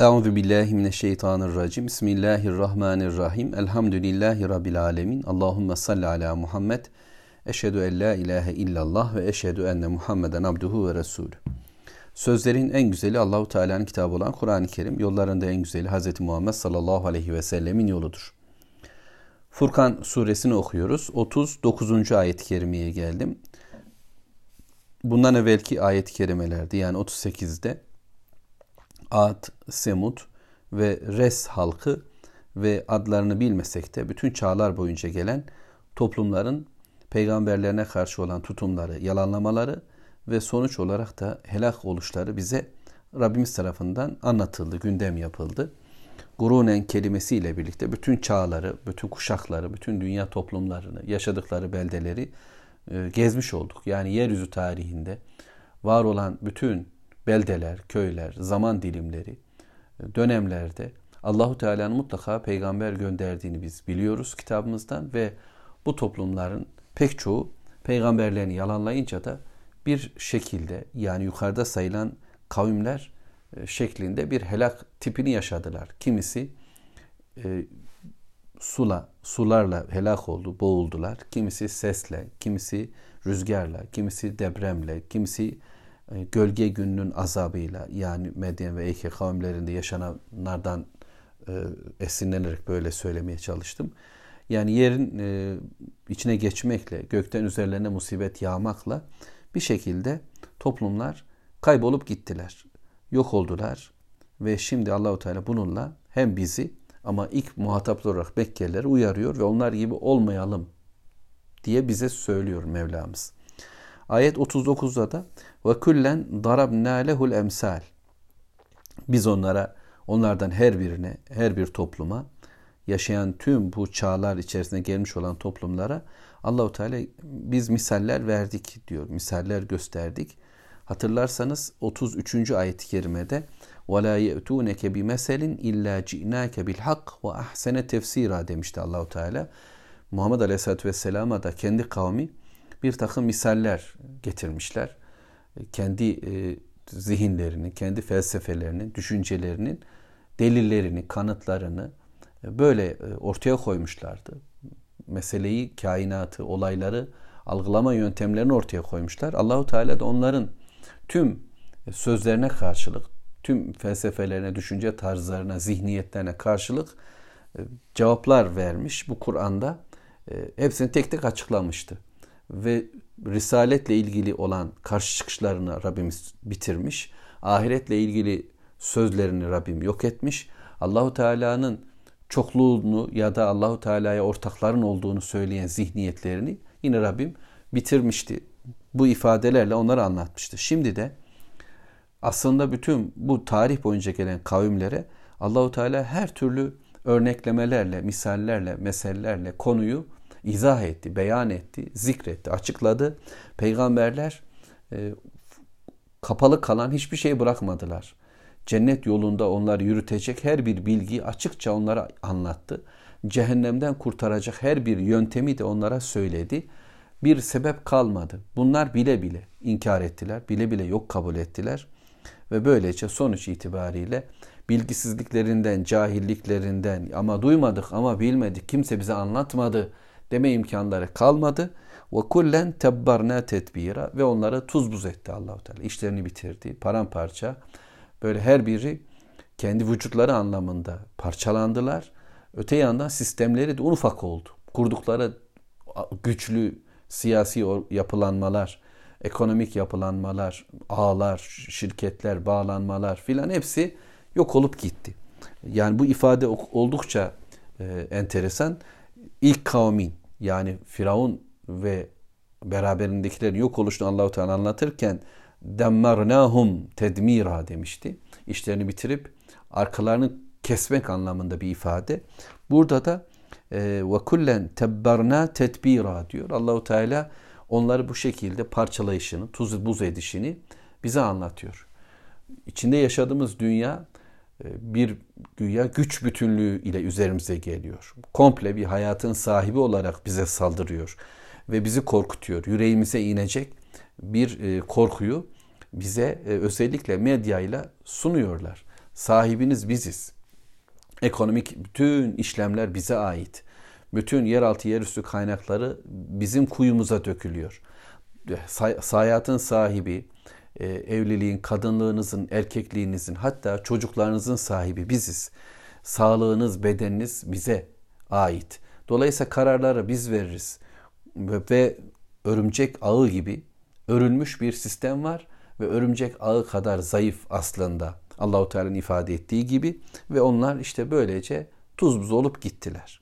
Euzu billahi mineşşeytanirracim. Bismillahirrahmanirrahim. Elhamdülillahi rabbil alamin. Allahumme salli ala Muhammed. Eşhedü en la ilahe illallah ve eşhedü enne Muhammeden abduhu ve resulü. Sözlerin en güzeli Allahu Teala'nın kitabı olan Kur'an-ı Kerim. Yollarında en güzeli Hz. Muhammed sallallahu aleyhi ve sellemin yoludur. Furkan suresini okuyoruz. 39. ayet-i kerimeye geldim. Bundan evvelki ayet-i kerimelerde yani 38'de Ad, Semud ve Res halkı ve adlarını bilmesek de bütün çağlar boyunca gelen toplumların peygamberlerine karşı olan tutumları, yalanlamaları ve sonuç olarak da helak oluşları bize Rabbimiz tarafından anlatıldı, gündem yapıldı. Gurunen kelimesiyle birlikte bütün çağları, bütün kuşakları, bütün dünya toplumlarını, yaşadıkları beldeleri e, gezmiş olduk. Yani yeryüzü tarihinde var olan bütün beldeler, köyler, zaman dilimleri, dönemlerde Allahu Teala'nın mutlaka peygamber gönderdiğini biz biliyoruz kitabımızdan ve bu toplumların pek çoğu peygamberlerini yalanlayınca da bir şekilde yani yukarıda sayılan kavimler e, şeklinde bir helak tipini yaşadılar. Kimisi e, sula, sularla helak oldu, boğuldular. Kimisi sesle, kimisi rüzgarla, kimisi depremle, kimisi e, gölge gününün azabıyla yani Medyen ve Eyke kavimlerinde yaşananlardan e, esinlenerek böyle söylemeye çalıştım. Yani yerin e, içine geçmekle, gökten üzerlerine musibet yağmakla bir şekilde toplumlar kaybolup gittiler. Yok oldular ve şimdi Allahu Teala bununla hem bizi ama ilk muhataplar olarak Mekkelileri uyarıyor ve onlar gibi olmayalım diye bize söylüyor Mevlamız. Ayet 39'da da ve kullen darabna lehul emsal. Biz onlara onlardan her birine, her bir topluma yaşayan tüm bu çağlar içerisinde gelmiş olan toplumlara Allahu Teala biz misaller verdik diyor. Misaller gösterdik. Hatırlarsanız 33. ayet-i kerimede وَلَا يَأْتُونَكَ بِمَسَلٍ اِلَّا جِئْنَاكَ بِالْحَقِّ وَاَحْسَنَ tefsira demişti Allahu Teala. Muhammed Aleyhisselatü Vesselam'a da kendi kavmi bir takım misaller getirmişler. Kendi e, zihinlerini, kendi felsefelerini, düşüncelerinin delillerini, kanıtlarını e, böyle e, ortaya koymuşlardı. Meseleyi, kainatı, olayları algılama yöntemlerini ortaya koymuşlar. Allahu Teala da onların tüm sözlerine karşılık, tüm felsefelerine, düşünce tarzlarına, zihniyetlerine karşılık cevaplar vermiş bu Kur'an'da. Hepsini tek tek açıklamıştı ve risaletle ilgili olan karşı çıkışlarını Rabbimiz bitirmiş. Ahiretle ilgili sözlerini Rabbim yok etmiş. Allahu Teala'nın çokluğunu ya da Allahu Teala'ya ortakların olduğunu söyleyen zihniyetlerini yine Rabbim bitirmişti. Bu ifadelerle onları anlatmıştı. Şimdi de aslında bütün bu tarih boyunca gelen kavimlere Allahu Teala her türlü örneklemelerle, misallerle, meselelerle konuyu izah etti, beyan etti, zikretti, açıkladı. Peygamberler e, kapalı kalan hiçbir şey bırakmadılar. Cennet yolunda onları yürütecek her bir bilgiyi açıkça onlara anlattı. Cehennemden kurtaracak her bir yöntemi de onlara söyledi. Bir sebep kalmadı. Bunlar bile bile inkar ettiler, bile bile yok kabul ettiler. Ve böylece sonuç itibariyle bilgisizliklerinden, cahilliklerinden ama duymadık ama bilmedik, kimse bize anlatmadı deme imkanları kalmadı. Ve kullen tebbarna tedbira ve onları tuz buz etti Allahu Teala. İşlerini bitirdi. Paramparça. Böyle her biri kendi vücutları anlamında parçalandılar. Öte yandan sistemleri de ufak oldu. Kurdukları güçlü siyasi yapılanmalar, ekonomik yapılanmalar, ağlar, şirketler, bağlanmalar filan hepsi yok olup gitti. Yani bu ifade oldukça e, enteresan. İlk kavmin yani Firavun ve beraberindekilerin yok oluşunu Allahu Teala anlatırken demmarnahum tedmira demişti. İşlerini bitirip arkalarını kesmek anlamında bir ifade. Burada da e, ve kullen tebbarna tedbira diyor. Allahu Teala onları bu şekilde parçalayışını, tuz buz edişini bize anlatıyor. İçinde yaşadığımız dünya bir güya güç bütünlüğü ile üzerimize geliyor. Komple bir hayatın sahibi olarak bize saldırıyor ve bizi korkutuyor. Yüreğimize inecek bir e, korkuyu bize e, özellikle medyayla sunuyorlar. Sahibiniz biziz. Ekonomik bütün işlemler bize ait. Bütün yeraltı yerüstü kaynakları bizim kuyumuza dökülüyor. Hayatın sahibi, e, evliliğin, kadınlığınızın, erkekliğinizin hatta çocuklarınızın sahibi biziz. Sağlığınız, bedeniniz bize ait. Dolayısıyla kararları biz veririz. Ve örümcek ağı gibi örülmüş bir sistem var ve örümcek ağı kadar zayıf aslında Allahu Teala'nın ifade ettiği gibi ve onlar işte böylece tuz buz olup gittiler.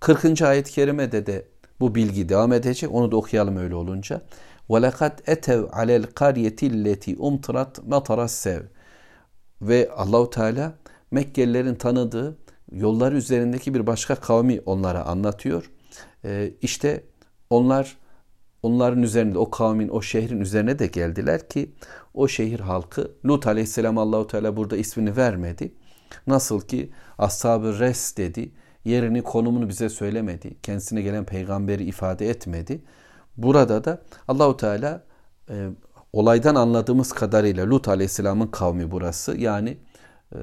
40. ayet-i kerimede de bu bilgi devam edecek. Onu da okuyalım öyle olunca. وَلَقَدْ اَتَوْ عَلَى الْقَرْيَةِ الَّتِي اُمْتِرَتْ مَطَرَ sev. Ve Allahu Teala Mekkelilerin tanıdığı yolları üzerindeki bir başka kavmi onlara anlatıyor. Ee, işte onlar onların üzerinde o kavmin o şehrin üzerine de geldiler ki o şehir halkı Lut aleyhisselam Allahu Teala burada ismini vermedi. Nasıl ki ashab-ı res dedi. Yerini konumunu bize söylemedi. Kendisine gelen peygamberi ifade etmedi. Burada da Allahu Teala e, olaydan anladığımız kadarıyla Lut aleyhisselamın kavmi burası. Yani e,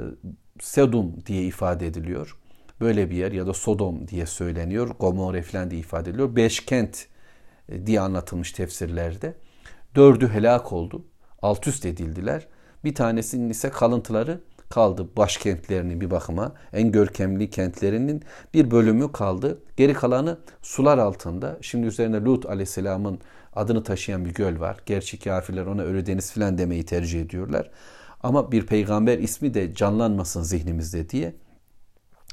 Sedum diye ifade ediliyor. Böyle bir yer ya da Sodom diye söyleniyor. Gomorre falan diye ifade ediliyor. Beş kent e, diye anlatılmış tefsirlerde. Dördü helak oldu. Alt üst edildiler. Bir tanesinin ise kalıntıları kaldı. Başkentlerinin bir bakıma en görkemli kentlerinin bir bölümü kaldı. Geri kalanı sular altında. Şimdi üzerine Lut aleyhisselamın adını taşıyan bir göl var. Gerçi kafirler ona Ölü Deniz filan demeyi tercih ediyorlar. Ama bir peygamber ismi de canlanmasın zihnimizde diye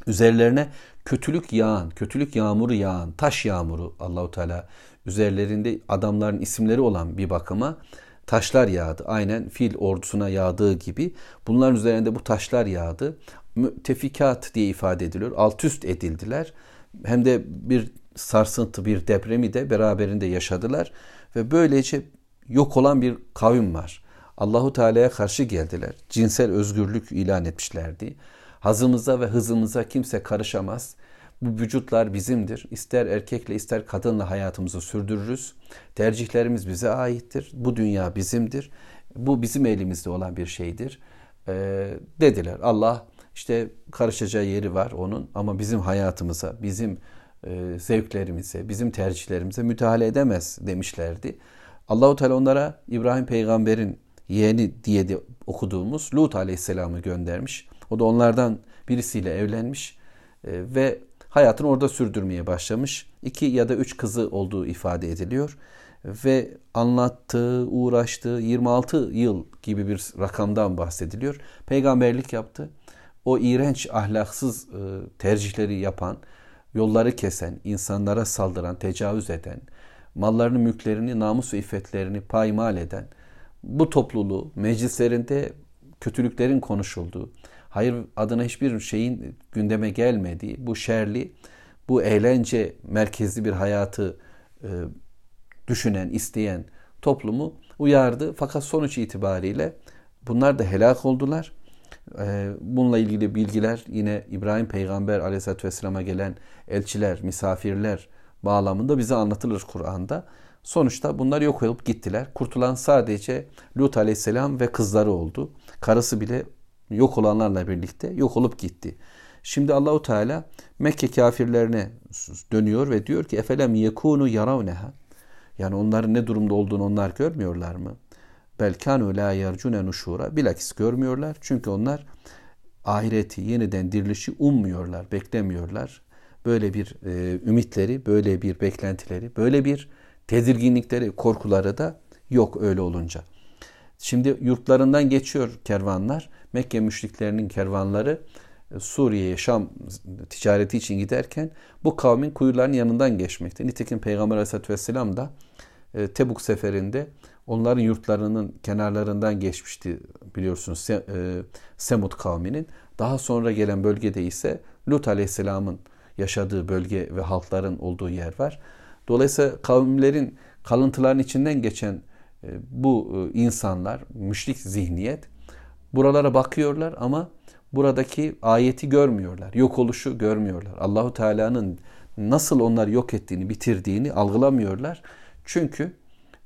üzerlerine kötülük yağan, kötülük yağmuru yağan, taş yağmuru Allahu Teala üzerlerinde adamların isimleri olan bir bakıma taşlar yağdı. Aynen fil ordusuna yağdığı gibi bunların üzerinde bu taşlar yağdı. Mütefikat diye ifade ediliyor. Alt üst edildiler. Hem de bir sarsıntı, bir depremi de beraberinde yaşadılar ve böylece yok olan bir kavim var. Allahu Teala'ya karşı geldiler. Cinsel özgürlük ilan etmişlerdi. Hazımıza ve hızımıza kimse karışamaz. Bu vücutlar bizimdir. İster erkekle ister kadınla hayatımızı sürdürürüz. Tercihlerimiz bize aittir. Bu dünya bizimdir. Bu bizim elimizde olan bir şeydir. Ee, dediler. Allah işte karışacağı yeri var onun ama bizim hayatımıza, bizim e, zevklerimize, bizim tercihlerimize müdahale edemez demişlerdi. Allahu Teala onlara İbrahim peygamberin yeğeni diye de okuduğumuz Lut aleyhisselamı göndermiş. O da onlardan birisiyle evlenmiş e, ve hayatını orada sürdürmeye başlamış. İki ya da üç kızı olduğu ifade ediliyor. Ve anlattığı, uğraştığı 26 yıl gibi bir rakamdan bahsediliyor. Peygamberlik yaptı. O iğrenç ahlaksız e, tercihleri yapan, yolları kesen, insanlara saldıran, tecavüz eden, mallarını, mülklerini, namus ve iffetlerini paymal eden, bu topluluğu meclislerinde kötülüklerin konuşulduğu, hayır adına hiçbir şeyin gündeme gelmediği bu şerli, bu eğlence merkezli bir hayatı e, düşünen, isteyen toplumu uyardı. Fakat sonuç itibariyle bunlar da helak oldular. E, bununla ilgili bilgiler yine İbrahim Peygamber aleyhissalatü vesselam'a gelen elçiler, misafirler bağlamında bize anlatılır Kur'an'da. Sonuçta bunlar yok olup gittiler. Kurtulan sadece Lut aleyhisselam ve kızları oldu. Karısı bile yok olanlarla birlikte yok olup gitti. Şimdi Allahu Teala Mekke kafirlerine dönüyor ve diyor ki efelem yekunu yaravneha. Yani onların ne durumda olduğunu onlar görmüyorlar mı? Belkanu la yercune nuşura. Bilakis görmüyorlar. Çünkü onlar ahireti yeniden dirilişi ummuyorlar, beklemiyorlar. Böyle bir e, ümitleri, böyle bir beklentileri, böyle bir tedirginlikleri, korkuları da yok öyle olunca. Şimdi yurtlarından geçiyor kervanlar. Mekke müşriklerinin kervanları e, Suriye'ye Şam ticareti için giderken bu kavmin kuyularının yanından geçmekte. Nitekim Peygamber Aleyhisselatü Vesselam da e, Tebuk seferinde onların yurtlarının kenarlarından geçmişti biliyorsunuz e, Semud kavminin. Daha sonra gelen bölgede ise Lut Aleyhisselam'ın yaşadığı bölge ve halkların olduğu yer var. Dolayısıyla kavimlerin kalıntıların içinden geçen bu e, insanlar, müşrik zihniyet buralara bakıyorlar ama buradaki ayeti görmüyorlar. Yok oluşu görmüyorlar. Allahu Teala'nın nasıl onları yok ettiğini, bitirdiğini algılamıyorlar. Çünkü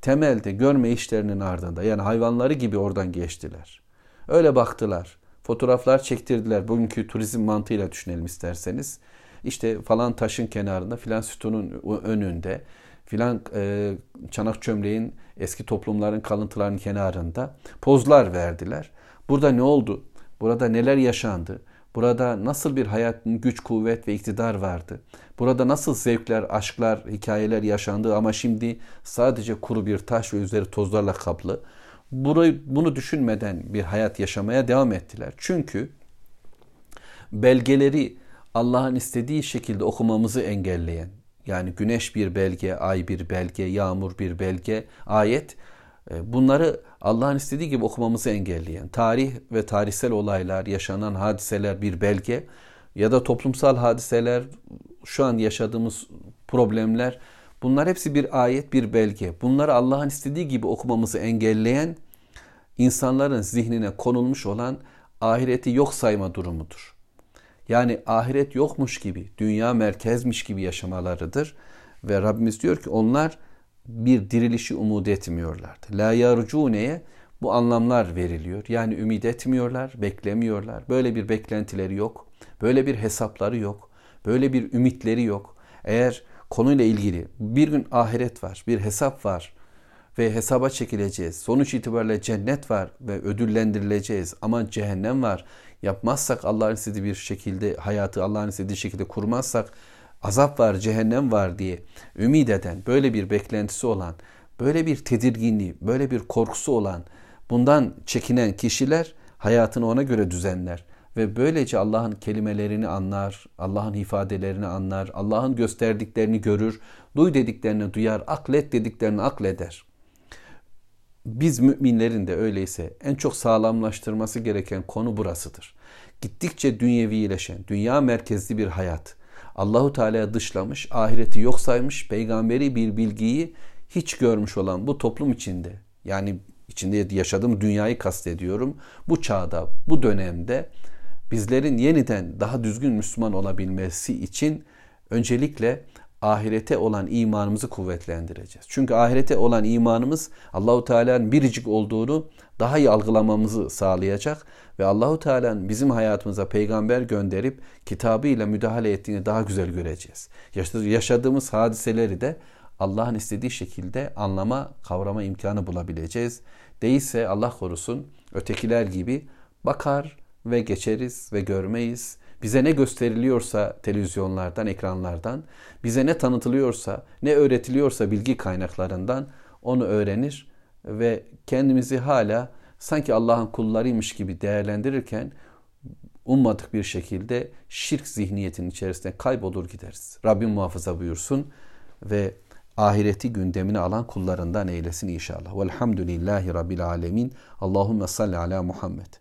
temelde görme işlerinin ardında yani hayvanları gibi oradan geçtiler. Öyle baktılar. fotoğraflar çektirdiler. Bugünkü turizm mantığıyla düşünelim isterseniz. İşte falan taşın kenarında, filan sütunun önünde, filan e, çanak çömleğin eski toplumların kalıntılarının kenarında pozlar verdiler. Burada ne oldu? Burada neler yaşandı? Burada nasıl bir hayatın güç, kuvvet ve iktidar vardı? Burada nasıl zevkler, aşklar, hikayeler yaşandı ama şimdi sadece kuru bir taş ve üzeri tozlarla kaplı. Burayı, bunu düşünmeden bir hayat yaşamaya devam ettiler. Çünkü belgeleri Allah'ın istediği şekilde okumamızı engelleyen, yani güneş bir belge, ay bir belge, yağmur bir belge, ayet e, bunları Allah'ın istediği gibi okumamızı engelleyen, tarih ve tarihsel olaylar, yaşanan hadiseler bir belge ya da toplumsal hadiseler, şu an yaşadığımız problemler bunlar hepsi bir ayet, bir belge. Bunları Allah'ın istediği gibi okumamızı engelleyen insanların zihnine konulmuş olan ahireti yok sayma durumudur. Yani ahiret yokmuş gibi, dünya merkezmiş gibi yaşamalarıdır. Ve Rabbimiz diyor ki onlar bir dirilişi umut etmiyorlardı. La yarcuneye bu anlamlar veriliyor. Yani ümit etmiyorlar, beklemiyorlar. Böyle bir beklentileri yok. Böyle bir hesapları yok. Böyle bir ümitleri yok. Eğer konuyla ilgili bir gün ahiret var, bir hesap var ve hesaba çekileceğiz. Sonuç itibariyle cennet var ve ödüllendirileceğiz ama cehennem var. Yapmazsak Allah'ın istediği bir şekilde hayatı Allah'ın istediği şekilde kurmazsak azap var, cehennem var diye ümit eden, böyle bir beklentisi olan, böyle bir tedirginliği, böyle bir korkusu olan, bundan çekinen kişiler hayatını ona göre düzenler ve böylece Allah'ın kelimelerini anlar, Allah'ın ifadelerini anlar, Allah'ın gösterdiklerini görür, duy dediklerini duyar, aklet dediklerini akleder. Biz müminlerin de öyleyse en çok sağlamlaştırması gereken konu burasıdır. Gittikçe dünyevileşen, dünya merkezli bir hayat, Allahu Teala'ya dışlamış, ahireti yok saymış, peygamberi bir bilgiyi hiç görmüş olan bu toplum içinde yani içinde yaşadığım dünyayı kastediyorum. Bu çağda, bu dönemde bizlerin yeniden daha düzgün Müslüman olabilmesi için öncelikle ahirete olan imanımızı kuvvetlendireceğiz. Çünkü ahirete olan imanımız Allahu Teala'nın biricik olduğunu daha iyi algılamamızı sağlayacak ve Allahu Teala'nın bizim hayatımıza peygamber gönderip kitabıyla müdahale ettiğini daha güzel göreceğiz. Yaşadığımız hadiseleri de Allah'ın istediği şekilde anlama, kavrama imkanı bulabileceğiz. Değilse Allah korusun ötekiler gibi bakar ve geçeriz ve görmeyiz. Bize ne gösteriliyorsa televizyonlardan, ekranlardan, bize ne tanıtılıyorsa, ne öğretiliyorsa bilgi kaynaklarından onu öğrenir ve kendimizi hala sanki Allah'ın kullarıymış gibi değerlendirirken ummadık bir şekilde şirk zihniyetinin içerisinde kaybolur gideriz. Rabbim muhafaza buyursun ve ahireti gündemine alan kullarından eylesin inşallah. Velhamdülillahi Rabbil alemin. Allahümme salli ala Muhammed.